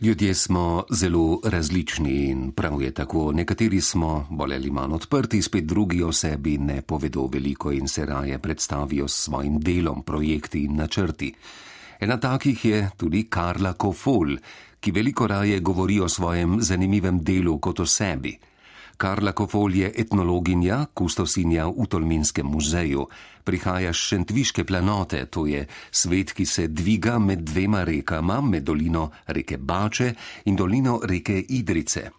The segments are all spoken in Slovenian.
Ljudje smo zelo različni in prav je tako. Nekateri smo bolj ali manj odprti, spet drugi o sebi ne povedo veliko in se raje predstavijo s svojim delom, projekti in načrti. Ena takih je tudi Karla Kofol, ki veliko raje govori o svojem zanimivem delu kot o sebi. Karla Kofol je etnologinja, kustosinja v Tolminskem muzeju. Prihaja z Šentviške planote, to je svet, ki se dviga med dvema rekama, med dolino reke Bače in dolino reke Idrice.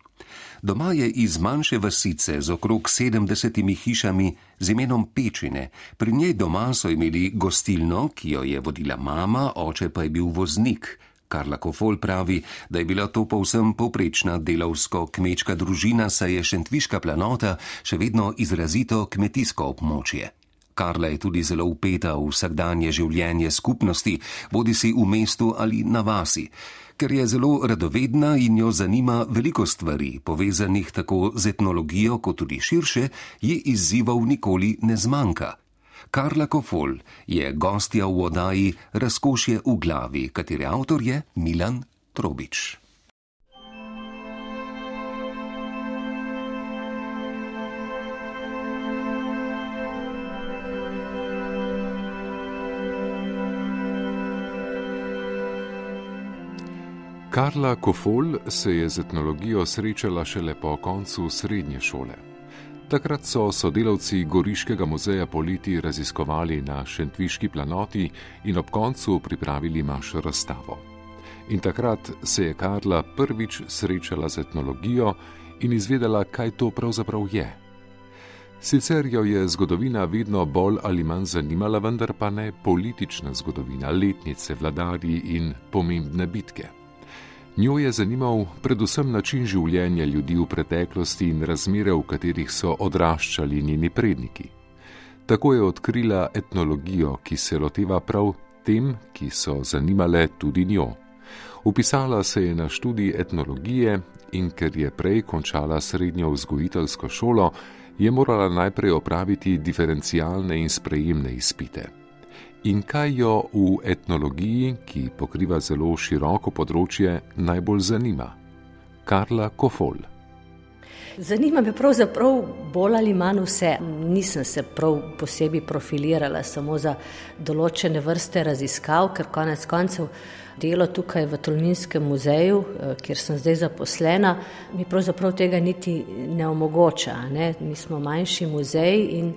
Doma je iz manjše vasice z okrog sedemdesetimi hišami z imenom Pečine. Pri njej doma so imeli gostilno, ki jo je vodila mama, oče pa je bil voznik. Karla Kofol pravi, da je bila to povsem povprečna delavsko-kmečka družina, saj je Šentviška planota še vedno izrazito kmetijsko območje. Karla je tudi zelo upeta v vsakdanje življenje skupnosti, bodi si v mestu ali na vasi. Ker je zelo radovedna in jo zanima veliko stvari, povezanih tako z etnologijo kot tudi širše, ji izzivov nikoli ne zmanjka. Karla Kofol je gostja v oddaji Razkošje v glavi, katere avtor je Milan Trobič. Karla Kofol se je z etnologijo srečala šele po koncu srednje šole. Takrat so sodelavci Goriškega muzeja politi raziskovali na Šentviški planoti in ob koncu pripravili manjšo razstavo. In takrat se je Karla prvič srečala z etnologijo in izvedela, kaj to pravzaprav je. Sicer jo je zgodovina vedno bolj ali manj zanimala, vendar pa ne politična zgodovina, letnice, vladarji in pomembne bitke. Njo je zanimal predvsem način življenja ljudi v preteklosti in razmere, v katerih so odraščali njeni predniki. Tako je odkrila etnologijo, ki se loteva prav tem, ki so zanimale tudi njo. Upisala se je na študij etnologije in ker je prej končala srednjo vzgojiteljsko šolo, je morala najprej opraviti diferencialne in sprejemne izpite in kaj jo v etnologiji, ki pokriva zelo široko področje, najbolj zanima? Karla Kofol. Zanima me pravzaprav bolj ali manj vse. Nisem se prav posebej profilirala samo za določene vrste raziskav, ker konec koncev delo tukaj v Tolminskem muzeju, eh, kjer sem zdaj zaposlena, mi pravzaprav tega niti ne omogoča. Ne? Mi smo manjši muzej in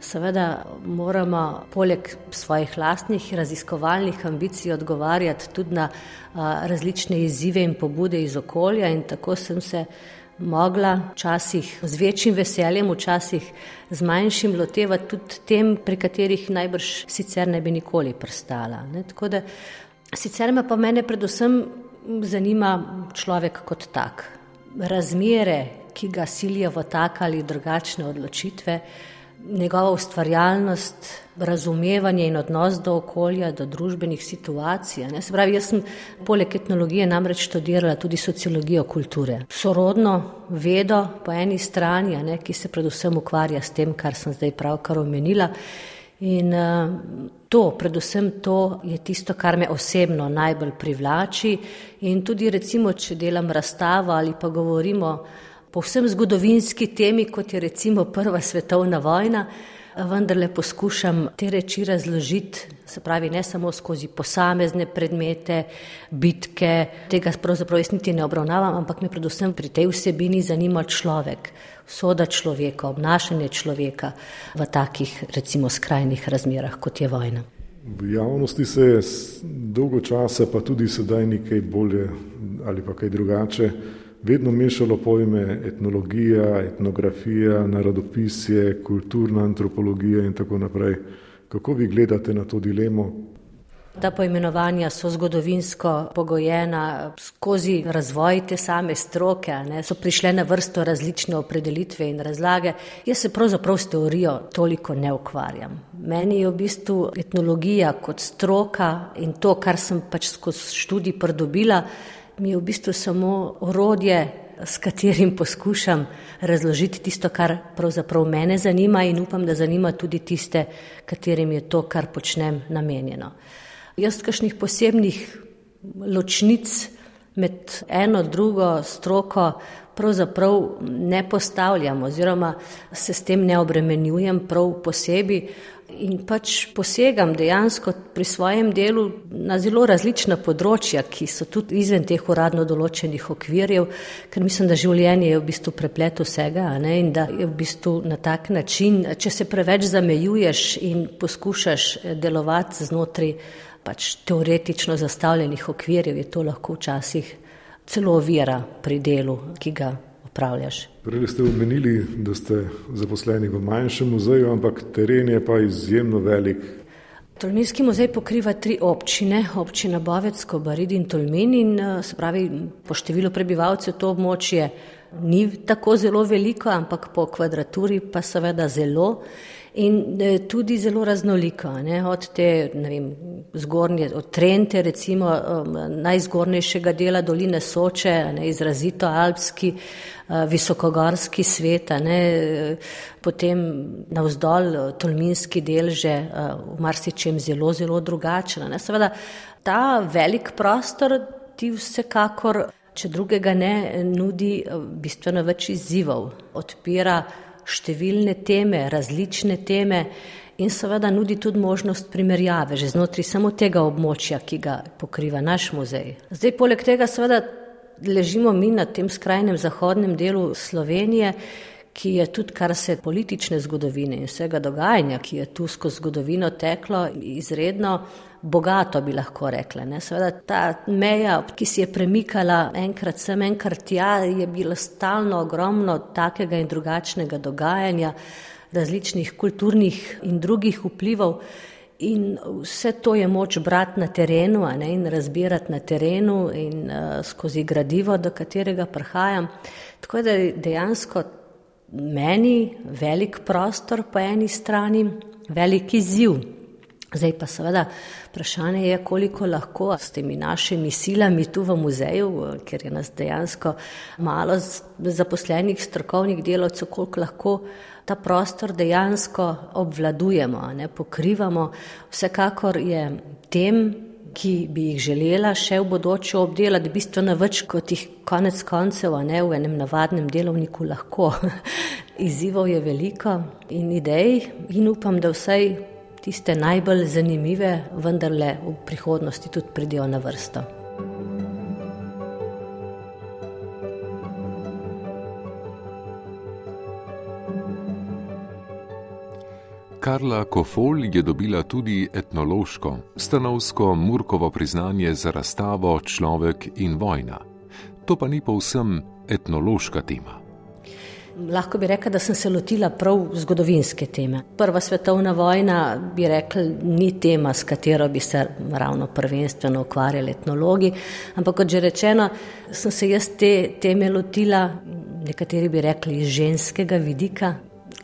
Seveda moramo poleg svojih lastnih raziskovalnih ambicij odgovarjati tudi na različne izzive in pobude iz okolja in tako sem se mogla včasih z večjim veseljem, včasih z manjšim lotevati tudi tem, pri katerih najbrž sicer ne bi nikoli prstala. Ne? Tako da sicer me pa mene predvsem zanima človek kot tak. Razmere, ki ga silijo v tak ali drugačne odločitve, njegova ustvarjalnost, razumevanje in odnos do okolja, do družbenih situacij. Ne? Se pravi, jaz sem poleg etnologije namreč študirala tudi sociologijo kulture. Sorodno vedo po eni strani, ne, ki se predvsem ukvarja s tem, kar sem zdaj pravkar omenila. In uh, to, predvsem to je tisto, kar me osebno najbolj privlači. In tudi recimo, če delam razstavo ali pa govorimo povsem zgodovinski temi, kot je recimo Prva svetovna vojna, vendarle poskušam te reči razložiti, se pravi, ne samo skozi posamezne predmete, bitke, tega pravzaprav jaz niti ne obravnavam, ampak me predvsem pri tej vsebini zanima človek, soda človeka, obnašanje človeka v takih, recimo, skrajnih razmerah, kot je vojna. V javnosti se je dolgo časa, pa tudi sedaj nekaj bolje ali pa kaj drugače, vedno mešalo pojme etnologija, etnografija, narodopisje, kulturna antropologija in tako naprej. Kako vi gledate na to dilemo? Ta poimenovanja so zgodovinsko pogojena skozi razvoj te same stroke, ne, so prišle na vrsto različne opredelitve in razlage. Jaz se pravzaprav s teorijo toliko ne ukvarjam. Meni je v bistvu etnologija kot stroka in to, kar sem pač skozi študij pridobila, mi je v bistvu samo orodje, s katerim poskušam razložiti tisto, kar pravzaprav mene zanima in upam, da zanima tudi tiste, katerim je to, kar počnem, namenjeno. Jaz kakšnih posebnih ločnic med eno drugo stroko pravzaprav ne postavljam oziroma se s tem ne obremenjujem prav posebej in pač posegam dejansko pri svojem delu na zelo različna področja, ki so tudi izven teh uradno določenih okvirjev, ker mislim, da življenje je v bistvu preplet vsega ne, in da je v bistvu na tak način, če se preveč zamejuješ in poskušaš delovati znotraj pač teoretično zastavljenih okvirjev, je to lahko včasih celo ovira pri delu, ki ga opravljaš. Prej ste omenili, da ste zaposleni v manjšem muzeju, ampak teren je pa izjemno velik. Tolminski muzej pokriva tri občine, občina Bovecko, Barid in Tolmin in eh, se pravi po številu prebivalcev to območje ni tako zelo veliko, ampak po kvadraturi pa seveda zelo in eh, tudi zelo raznoliko. Ne, od te vem, zgornje, od Trente, recimo um, najzgornejšega dela doline Soče, ne, izrazito alpski, uh, visokogorski svet, ne, potem navzdol tolminski del že v marsičem zelo, zelo drugačen. Ne. Seveda ta velik prostor ti vsekakor, če drugega ne, nudi bistveno več izzivov, odpira številne teme, različne teme in seveda nudi tudi možnost primerjave že znotraj samo tega območja, ki ga pokriva naš muzej. Zdaj, poleg tega seveda ležimo mi na tem skrajnem zahodnem delu Slovenije, ki je tudi, kar se politične zgodovine in vsega dogajanja, ki je tu skozi zgodovino teklo, izredno bogato, bi lahko rekla. Ne. Seveda ta meja, ki si je premikala enkrat sem, enkrat tja, je bilo stalno ogromno takega in drugačnega dogajanja, različnih kulturnih in drugih vplivov. In vse to je moč brati na terenu ne, in razbirati na terenu in uh, skozi gradivo, do katerega prihajam. Tako da dejansko meni velik prostor po eni strani, velik izziv. Zdaj pa seveda vprašanje je, koliko lahko s temi našimi silami tu v muzeju, ker je nas dejansko malo zaposlenih strokovnih delovcev, koliko lahko ta prostor dejansko obvladujemo, ne pokrivamo. Vsekakor je tem, ki bi jih želela še v bodoče obdelati, bistveno več kot jih konec koncev, a ne v enem navadnem delovniku lahko. Izzivov je veliko in idej in upam, da vsaj tiste najbolj zanimive, vendarle v prihodnosti tudi pridijo na vrsto. Karla Kofol je dobila tudi etnološko, stanovsko Murkovo priznanje za razstavo Človek in vojna. To pa ni povsem etnološka tema. Lahko bi rekla, da sem se lotila prav zgodovinske teme. Prva svetovna vojna, bi rekla, ni tema, s katero bi se ravno prvenstveno ukvarjali etnologi, ampak kot že rečeno, sem se jaz te teme lotila, nekateri bi rekli, iz ženskega vidika.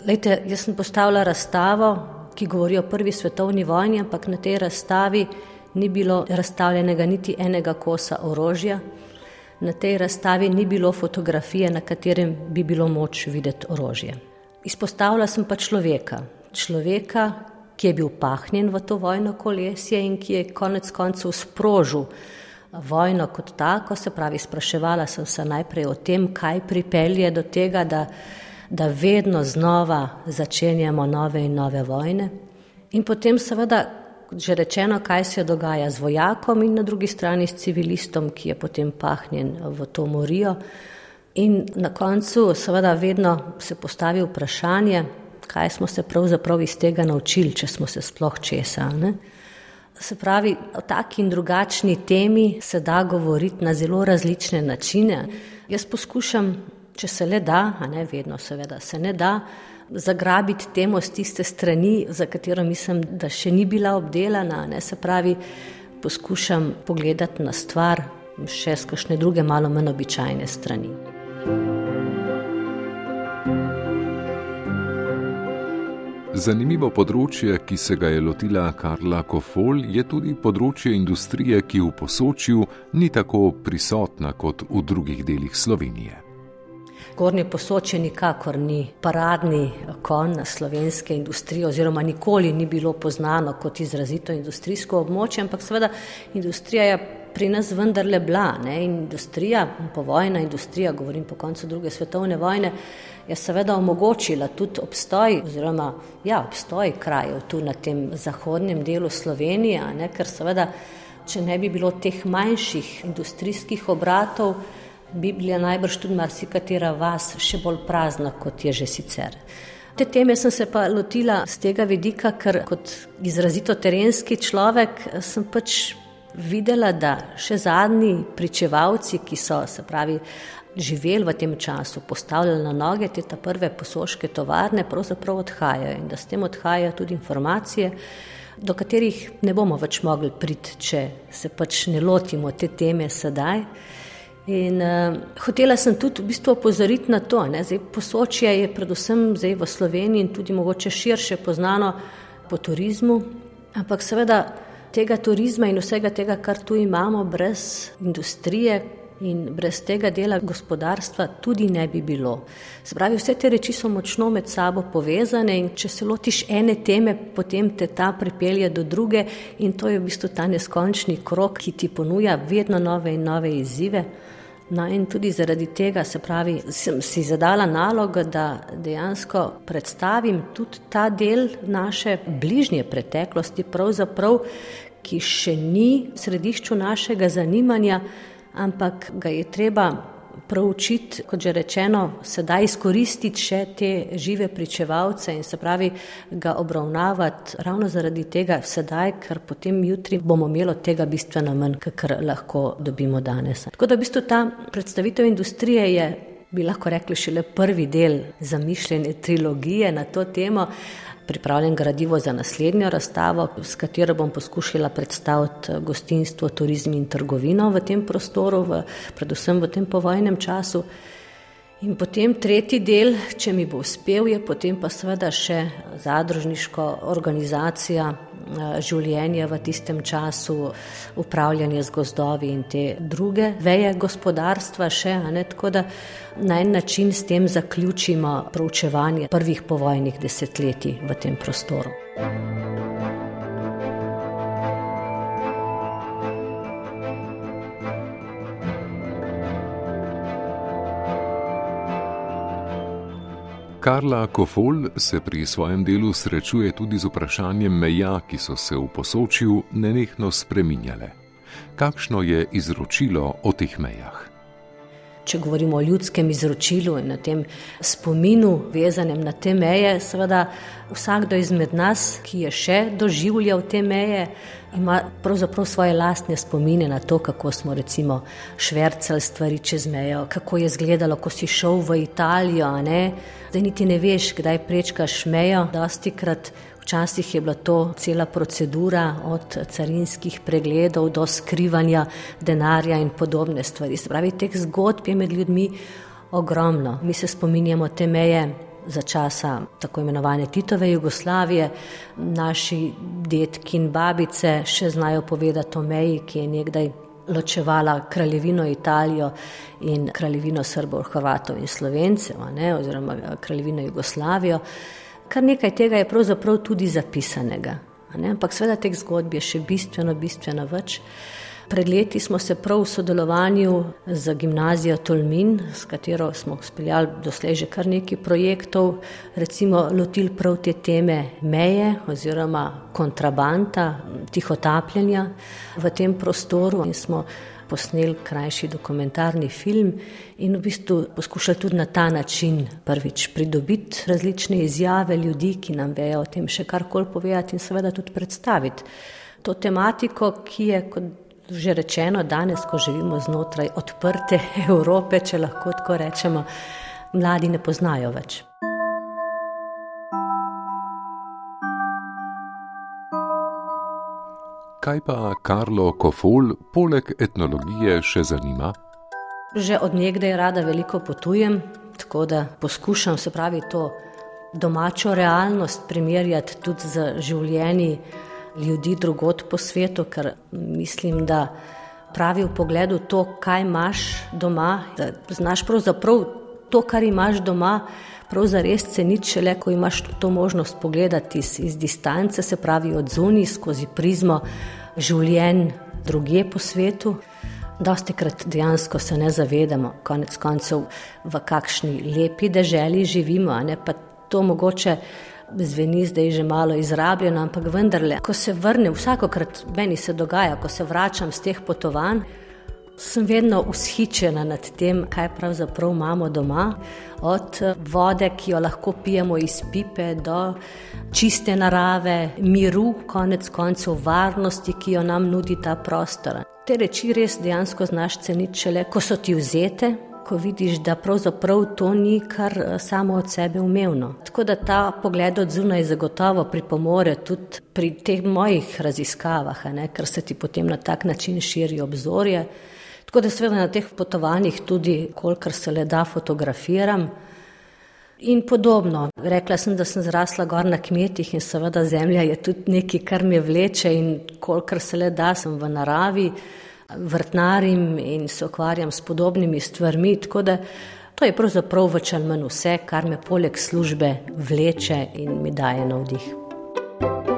Lejte, jaz sem postavila razstavo, ki govori o prvi svetovni vojni, ampak na tej razstavi ni bilo razstavljenega niti enega kosa orožja, Na tej razstavi ni bilo fotografije, na katerem bi bilo moč videti orožje. Izpostavila sem pa človeka, človeka, ki je bil pahnjen v to vojno kolesje in ki je konec koncev sprožil vojno kot tako, se pravi, spraševala sem se najprej o tem, kaj pripelje do tega, da, da vedno znova začenjamo nove in nove vojne. In potem seveda, že rečeno, kaj se dogaja z vojakom in na drugi strani s civilistom, ki je potem pahnjen v to morijo. In na koncu seveda vedno se postavi vprašanje, kaj smo se pravzaprav iz tega naučili, če smo se sploh česa. Ne? Se pravi, o taki in drugačni temi se da govoriti na zelo različne načine. Jaz poskušam, če se le da, a ne vedno seveda se ne da, zagrabiti temo z tiste strani, za katero mislim, da še ni bila obdelana. Ne, se pravi, poskušam pogledati na stvar še z kakšne druge, malo manj običajne strani. Zanimivo področje, ki se ga je lotila Karla Kofol, je tudi področje industrije, ki v posočju ni tako prisotna kot v drugih delih Slovenije. Gornje posoče nikakor ni paradni kon slovenske industrije, oziroma nikoli ni bilo poznano kot izrazito industrijsko območje, ampak seveda industrija je pri nas vendarle bila. Ne? Industrija, povojna industrija, govorim po koncu druge svetovne vojne, je seveda omogočila tudi obstoj, oziroma ja, obstoj krajev tu na tem zahodnem delu Slovenije, ne? ker seveda, če ne bi bilo teh manjših industrijskih obratov, bi bila najbrž tudi marsikatera vas še bolj prazna, kot je že sicer. Te teme sem se pa lotila z tega vidika, ker kot izrazito terenski človek sem pač videla, da še zadnji pričevalci, ki so se pravi živeli v tem času, postavljali na noge te prve posoške tovarne, pravzaprav odhajajo in da s tem odhajajo tudi informacije, do katerih ne bomo več mogli priti, če se pač ne lotimo te teme sedaj. In uh, hotela sem tudi v bistvu opozoriti na to, da posočje je predvsem zdaj v Sloveniji in tudi mogoče širše poznano po turizmu, ampak seveda tega turizma in vsega tega, kar tu imamo, brez industrije in brez tega dela gospodarstva tudi ne bi bilo. Spravi, vse te reči so močno med sabo povezane in če se lotiš ene teme, potem te ta pripelje do druge in to je v bistvu ta neskončni krok, ki ti ponuja vedno nove in nove izzive. No, in tudi zaradi tega, se pravi, sem si zadala nalogo, da dejansko predstavim tudi ta del naše bližnje preteklosti, pravzaprav, ki še ni v središču našega zanimanja, ampak ga je treba proučiti, kot že rečeno, sedaj izkoristiti še te žive pričevalce in se pravi ga obravnavati ravno zaradi tega sedaj, ker potem jutri bomo imeli od tega bistveno manj, kar lahko dobimo danes. Tako da v bistvu ta predstavitev industrije je, bi lahko rekli, šele prvi del zamišljene trilogije na to temo pripravljen gradivo za naslednjo razstavo, s katero bom poskušala predstaviti gostinstvo, turizem in trgovino v tem prostoru, v, predvsem v tem povojnem času. In potem tretji del, če mi bo uspel, je potem pa seveda še zadružniško organizacija eh, življenja v tistem času, upravljanje z gozdovi in te druge veje gospodarstva še, ne, tako da na en način s tem zaključimo proučevanje prvih povojnih desetletij v tem prostoru. Karla Kofol se pri svojem delu srečuje tudi z vprašanjem meja, ki so se v posočju nenehno spreminjale. Kakšno je izročilo o teh mejah? Če govorimo o ljudskem izročilu in na tem spominu, vezanem na te meje, seveda vsakdo izmed nas, ki je še doživljal te meje, ima pravzaprav svoje lastne spomine na to, kako smo recimo švrcali stvari čez mejo, kako je izgledalo, ko si šel v Italijo. Zdaj niti ne veš, kdaj prečkaš mejo. Dosti krat včasih je bila to cela procedura od carinskih pregledov do skrivanja denarja in podobne stvari. Se pravi, teh zgodb je med ljudmi ogromno. Mi se spominjamo te meje za časa tako imenovane Titove Jugoslavije. Naši detki in babice še znajo povedati o meji, ki je nekdaj ločevala kraljevino Italijo in kraljevino Srbov, Hrvatov in Slovencev, ne, oziroma kraljevino Jugoslavijo. Kar nekaj tega je pravzaprav tudi zapisanega. Ampak seveda teh zgodb je še bistveno, bistveno več. Pred leti smo se prav v sodelovanju z gimnazijo Tolmin, s katero smo speljali doslej že kar nekaj projektov, recimo lotili prav te teme meje oziroma kontrabanta, tihotapljanja v tem prostoru in smo posneli krajši dokumentarni film in v bistvu poskušali tudi na ta način prvič pridobiti različne izjave ljudi, ki nam vejo o tem še karkoli povedati in seveda tudi predstaviti to tematiko, ki je kot že rečeno, danes, ko živimo znotraj odprte Evrope, če lahko tako rečemo, mladi ne poznajo več. Kaj pa Karlo Kofol poleg etnologije še zanima? Že od nekdaj rada veliko potujem, tako da poskušam se pravi to domačo realnost primerjati tudi z življenji ljudi drugot po svetu, ker mislim, da pravi v pogledu to, kaj imaš doma, da znaš pravzaprav to, kar imaš doma, pravzaprav res ceniti šele, ko imaš to možnost pogledati iz, iz distance, se pravi od zunij skozi prizmo življenj druge po svetu. Dosti krat dejansko se ne zavedamo, konec koncev, v kakšni lepi deželi živimo, pa to mogoče. Zveni zdaj že malo izrabljeno, ampak vendarle, ko se vrnem, vsakokrat meni se dogaja, ko se vračam z teh potovanj, sem vedno ushičena nad tem, kaj pravzaprav imamo doma. Od vode, ki jo lahko pijemo iz pipe, do čiste narave, miru, konec koncev varnosti, ki jo nam nudi ta prostor. Te reči res dejansko znaš ceniti šele, ko so ti vzete, ko vidiš, da pravzaprav to ni kar eh, samo od sebe umevno. Tako da ta pogled od zunaj zagotovo pripomore tudi pri teh mojih raziskavah, ne, ker se ti potem na tak način širi obzorje. Tako da seveda na teh potovanjih tudi, kolikor se le da, fotografiram. In podobno. Rekla sem, da sem zrasla gor na kmetih in seveda zemlja je tudi nekaj, kar me vleče in kolikor se le da, sem v naravi, vrtnarim in se ukvarjam s podobnimi stvarmi. Tako da to je pravzaprav več ali manj vse, kar me poleg službe vleče in mi daje navdih.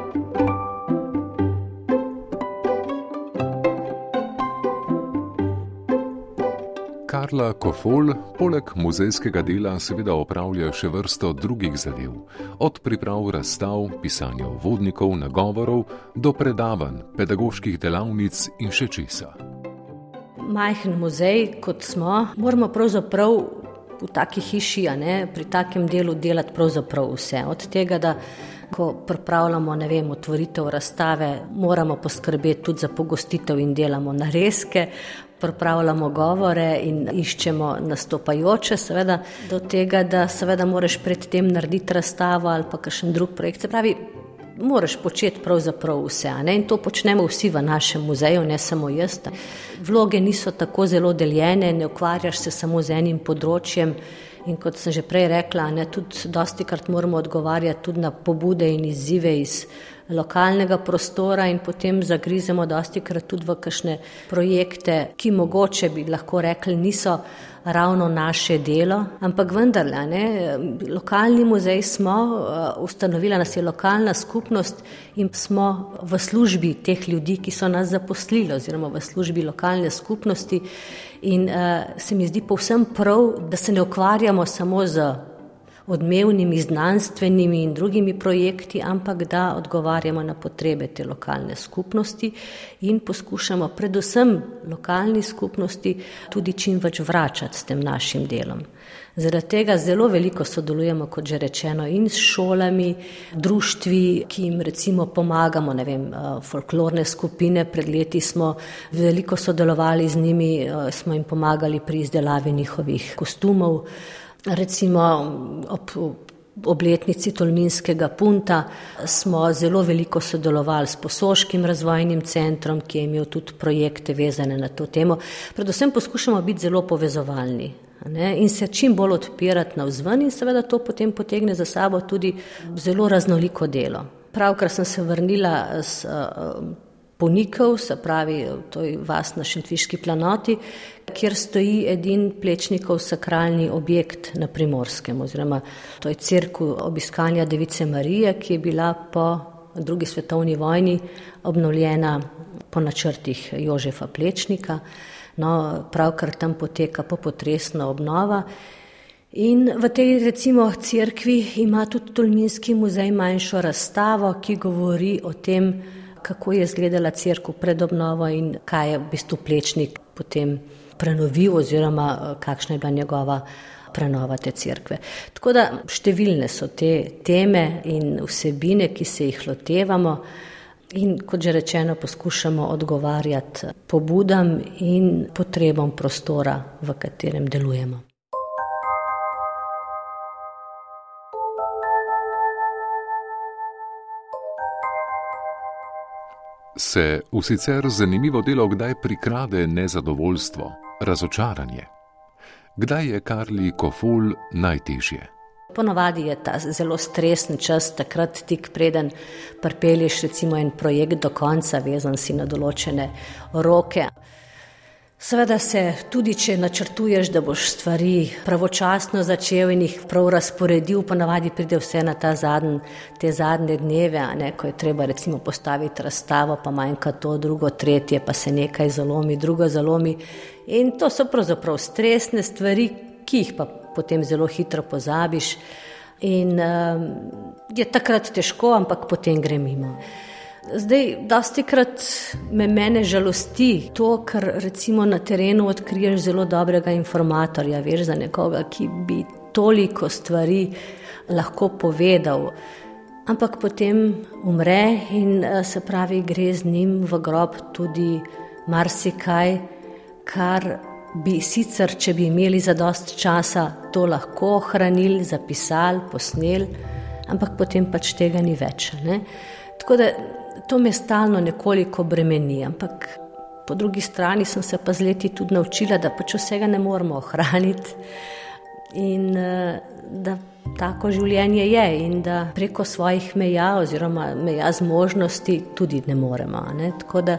Karla Kofol poleg muzejskega dela seveda opravlja še vrsto drugih zadev, od priprav razstav, pisanja vodnikov, nagovorov do predavanj, pedagoških delavnic in še česa. Majhen muzej, kot smo, moramo pravzaprav v taki hiši, ne, pri takem delu delati pravzaprav vse. Od tega, da ko pripravljamo, vem, otvoritev razstave, moramo poskrbeti tudi za pogostitev in delamo narezke, pripravljamo govore in iščemo nastopajoče, seveda, do tega, da seveda moraš predtem narediti razstavo ali pa kakšen drug projekt. Se pravi, moraš početi pravzaprav vse. In to počnemo vsi v našem muzeju, ne samo jaz. Vloge niso tako zelo deljene, ne ukvarjaš se samo z enim področjem. In kot sem že prej rekla, ne, tudi dosti krat moramo odgovarjati tudi na pobude in izzive iz lokalnega prostora in potem zagrizemo dosti krat tudi v kakšne projekte, ki mogoče bi lahko rekli niso ravno naše delo, ampak vendarle, ne, lokalni muzej smo, uh, ustanovila nas je lokalna skupnost in smo v službi teh ljudi, ki so nas zaposlili oziroma v službi lokalne skupnosti in uh, se mi zdi povsem prav, da se ne ukvarjamo samo z odmevnimi znanstvenimi in drugimi projekti, ampak da odgovarjamo na potrebe te lokalne skupnosti in poskušamo predvsem lokalni skupnosti tudi čim več vračati s tem našim delom. Zaradi tega zelo veliko sodelujemo, kot že rečeno, in s šolami, društvi, ki jim recimo pomagamo, ne vem, eh, folklorne skupine. Pred leti smo veliko sodelovali z njimi, eh, smo jim pomagali pri izdelavi njihovih kostumov recimo ob obletnici Tolminskega punta smo zelo veliko sodelovali s Posoškim razvojnim centrom, ki je imel tudi projekte vezane na to temo. Predvsem poskušamo biti zelo povezovalni. Ne, in se čim bolj odpirati na vzven, in seveda to potem potegne za sabo tudi zelo raznoliko delo. Pravkar sem se vrnila uh, Ponikov, se pravi, to je vas na Šentviški planoti, kjer stoji edin plečnikov sakralni objekt na primorskem, oziroma to je crkva obiskanja Device Marije, ki je bila po drugi svetovni vojni obnovljena po načrtih Jožefa Plečnika. No, pravkar tam poteka popotresna obnova. In v tej recimo crkvi ima tudi Tolminski muzej manjšo razstavo, ki govori o tem, kako je izgledala crkva pred obnovo in kaj je v bistvu plečnik potem prenovil oziroma eh, kakšna je bila njegova prenova te crkve. Tako da številne so te teme in vsebine, ki se jih lotevamo in kot že rečeno poskušamo odgovarjati pobudam in potrebam prostora, v katerem delujemo. Se v sicer zanimivo delo kdaj prikrade nezadovoljstvo, razočaranje? Kdaj je Karli Kofol najtežje? Ponovadi je ta zelo stresen čas, takrat tik preden pripelješ recimo en projekt do konca, vezan si na določene roke. Seveda se tudi, če načrtuješ, da boš stvari pravočasno začel in jih prav razporedil, ponavadi pride vse na ta zadnj, te zadnje dneve, ne, ko je treba recimo postaviti razstavo, pa manjka to, drugo, tretje, pa se nekaj zalomi, drugo zalomi. In to so pravzaprav stresne stvari, ki jih pa potem zelo hitro pozabiš. In um, je takrat težko, ampak potem gre mimo. Zdaj, dosti krat me mene žalosti to, ker recimo na terenu odkriješ zelo dobrega informatorja, veš za nekoga, ki bi toliko stvari lahko povedal. Ampak potem umre in eh, se pravi, gre z njim v grob tudi marsikaj, kar bi sicer, če bi imeli za dost časa, to lahko ohranili, zapisali, posneli, ampak potem pač tega ni več. Ne? Tako da to me stalno nekoliko bremeni, ampak po drugi strani sem se pa z leti tudi naučila, da pač vsega ne moramo ohraniti in eh, da tako življenje je in da preko svojih meja oziroma meja zmožnosti tudi ne moremo. Ne? Tako da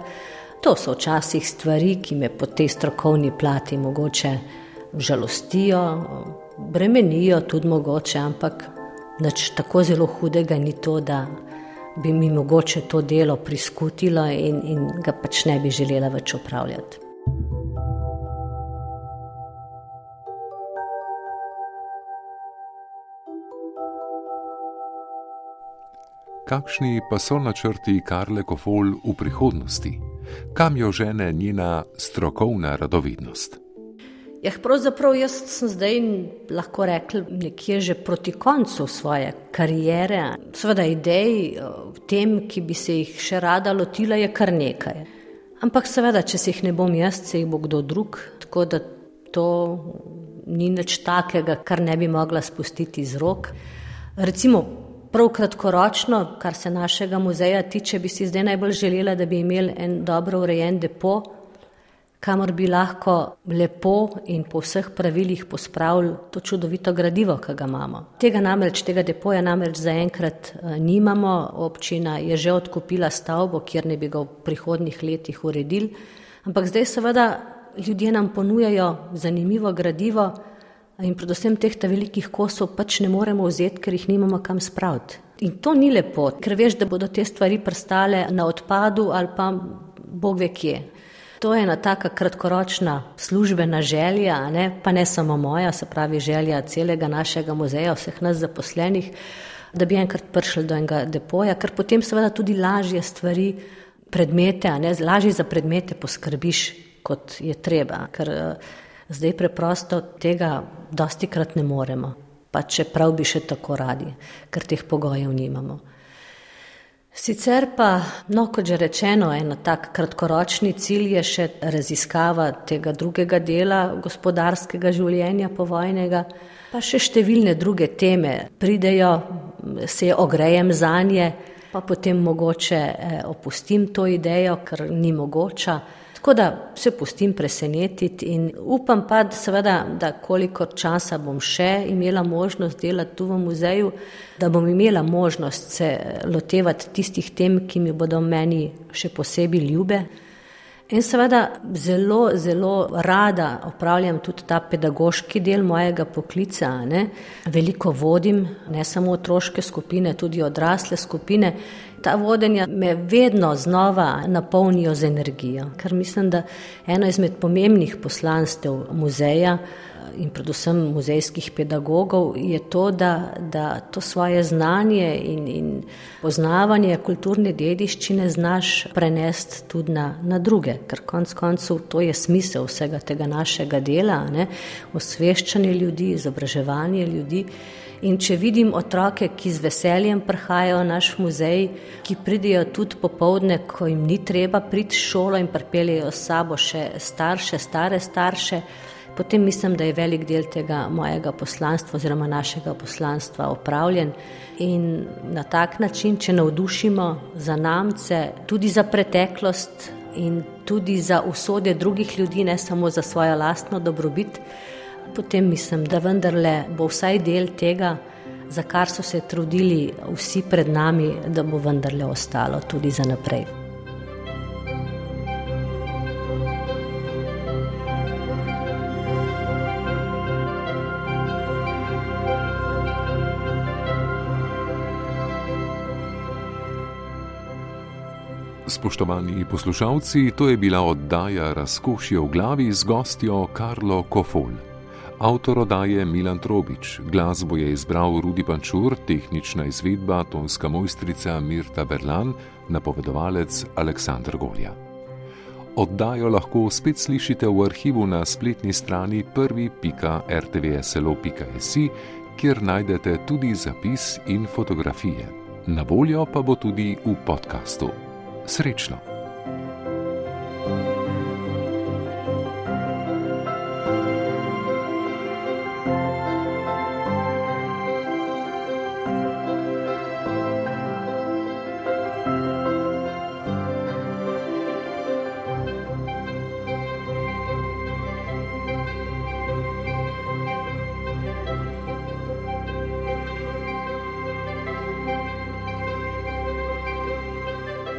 to so včasih stvari, ki me po tej strokovni plati mogoče žalostijo, bremenijo tudi mogoče, ampak nič tako zelo hudega ni to, da bi mi mogoče to delo priskutilo in, in ga pač ne bi želela več upravljati. Kakšni pa so načrti Karle Kofol v prihodnosti? Kam jo žene njena strokovna radovednost? Ja, pravzaprav jaz sem zdaj lahko rekel nekje že proti koncu svoje karijere. Seveda idej o tem, ki bi se jih še rada lotila, je kar nekaj. Ampak seveda, če se jih ne bom jaz, se jih bo kdo drug, tako da to ni nič takega, kar ne bi mogla spustiti z rok. Recimo, prav kratkoročno, kar se našega muzeja tiče, bi si zdaj najbolj želela, da bi imeli en dobro urejen depo, kamor bi lahko lepo in po vseh pravilih pospravili to čudovito gradivo, ki ga imamo. Tega namreč, tega depoja namreč zaenkrat eh, nimamo, občina je že odkupila stavbo, kjer ne bi ga v prihodnih letih uredili, ampak zdaj seveda ljudje nam ponujajo zanimivo gradivo in predvsem teh ta velikih kosov pač ne moremo vzeti, ker jih nimamo kam spraviti. In to ni lepo, ker veš, da bodo te stvari prstale na odpadu ali pa bog ve kje. To je ena taka kratkoročna službena želja, ne? pa ne samo moja, se pravi želja celega našega muzeja, vseh nas zaposlenih, da bi enkrat prišli do enega depoja, ker potem seveda tudi lažje stvari, predmete, ne? lažje za predmete poskrbiš, kot je treba, ker uh, zdaj preprosto tega dosti krat ne moremo, pa čeprav bi še tako radi, ker teh pogojev nimamo. Sicer pa, no, kot že rečeno, en tak kratkoročni cilj je še raziskava tega drugega dela gospodarskega življenja povojnega, pa še številne druge teme pridejo, se ogrejem za nje, pa potem mogoče eh, opustim to idejo, ker ni mogoča. Tako da se pustim presenetiti in upam pa, seveda, da koliko časa bom še imela možnost delati tu v muzeju, da bom imela možnost se lotevati tistih tem, ki mi bodo meni še posebej ljube. In seveda zelo, zelo rada opravljam tudi ta pedagoški del mojega poklica. Ne. Veliko vodim, ne samo otroške skupine, tudi odrasle skupine. Ta vodenja me vedno znova napolnijo z energijo, ker mislim, da eno izmed pomembnih poslanstev muzeja eh, in predvsem muzejskih pedagogov je to, da, da to svoje znanje in, in poznavanje kulturne dediščine znaš prenesti tudi na, na druge, ker konc koncev to je smisel vsega tega našega dela, ne? osveščanje ljudi, izobraževanje ljudi. In če vidim otroke, ki z veseljem prihajajo v naš muzej, ki pridijo tudi popovdne, ko jim ni treba priti v šolo in pripeljejo s sabo še starše, stare starše, potem mislim, da je velik del tega mojega poslanstva oziroma našega poslanstva opravljen. In na tak način, če navdušimo za namce, tudi za preteklost in tudi za usode drugih ljudi, ne samo za svojo lastno dobrobit, potem mislim, da vendarle bo vsaj del tega, za kar so se trudili vsi pred nami, da bo vendarle ostalo tudi za naprej. Spoštovani poslušalci, to je bila oddaja Razkošje v glavi z gostjo Karlo Kofol. Avtor oddaje Milan Trobič, glasbo je izbral Rudi Pančur, tehnična izvedba tonska mojstrica Mirta Berlan, napovedovalec Aleksandr Golja. Oddajo lahko spet slišite v arhivu na spletni strani prvi.rtvslo.si, kjer najdete tudi zapis in fotografije. Na voljo pa bo tudi v podkastu. Srečno!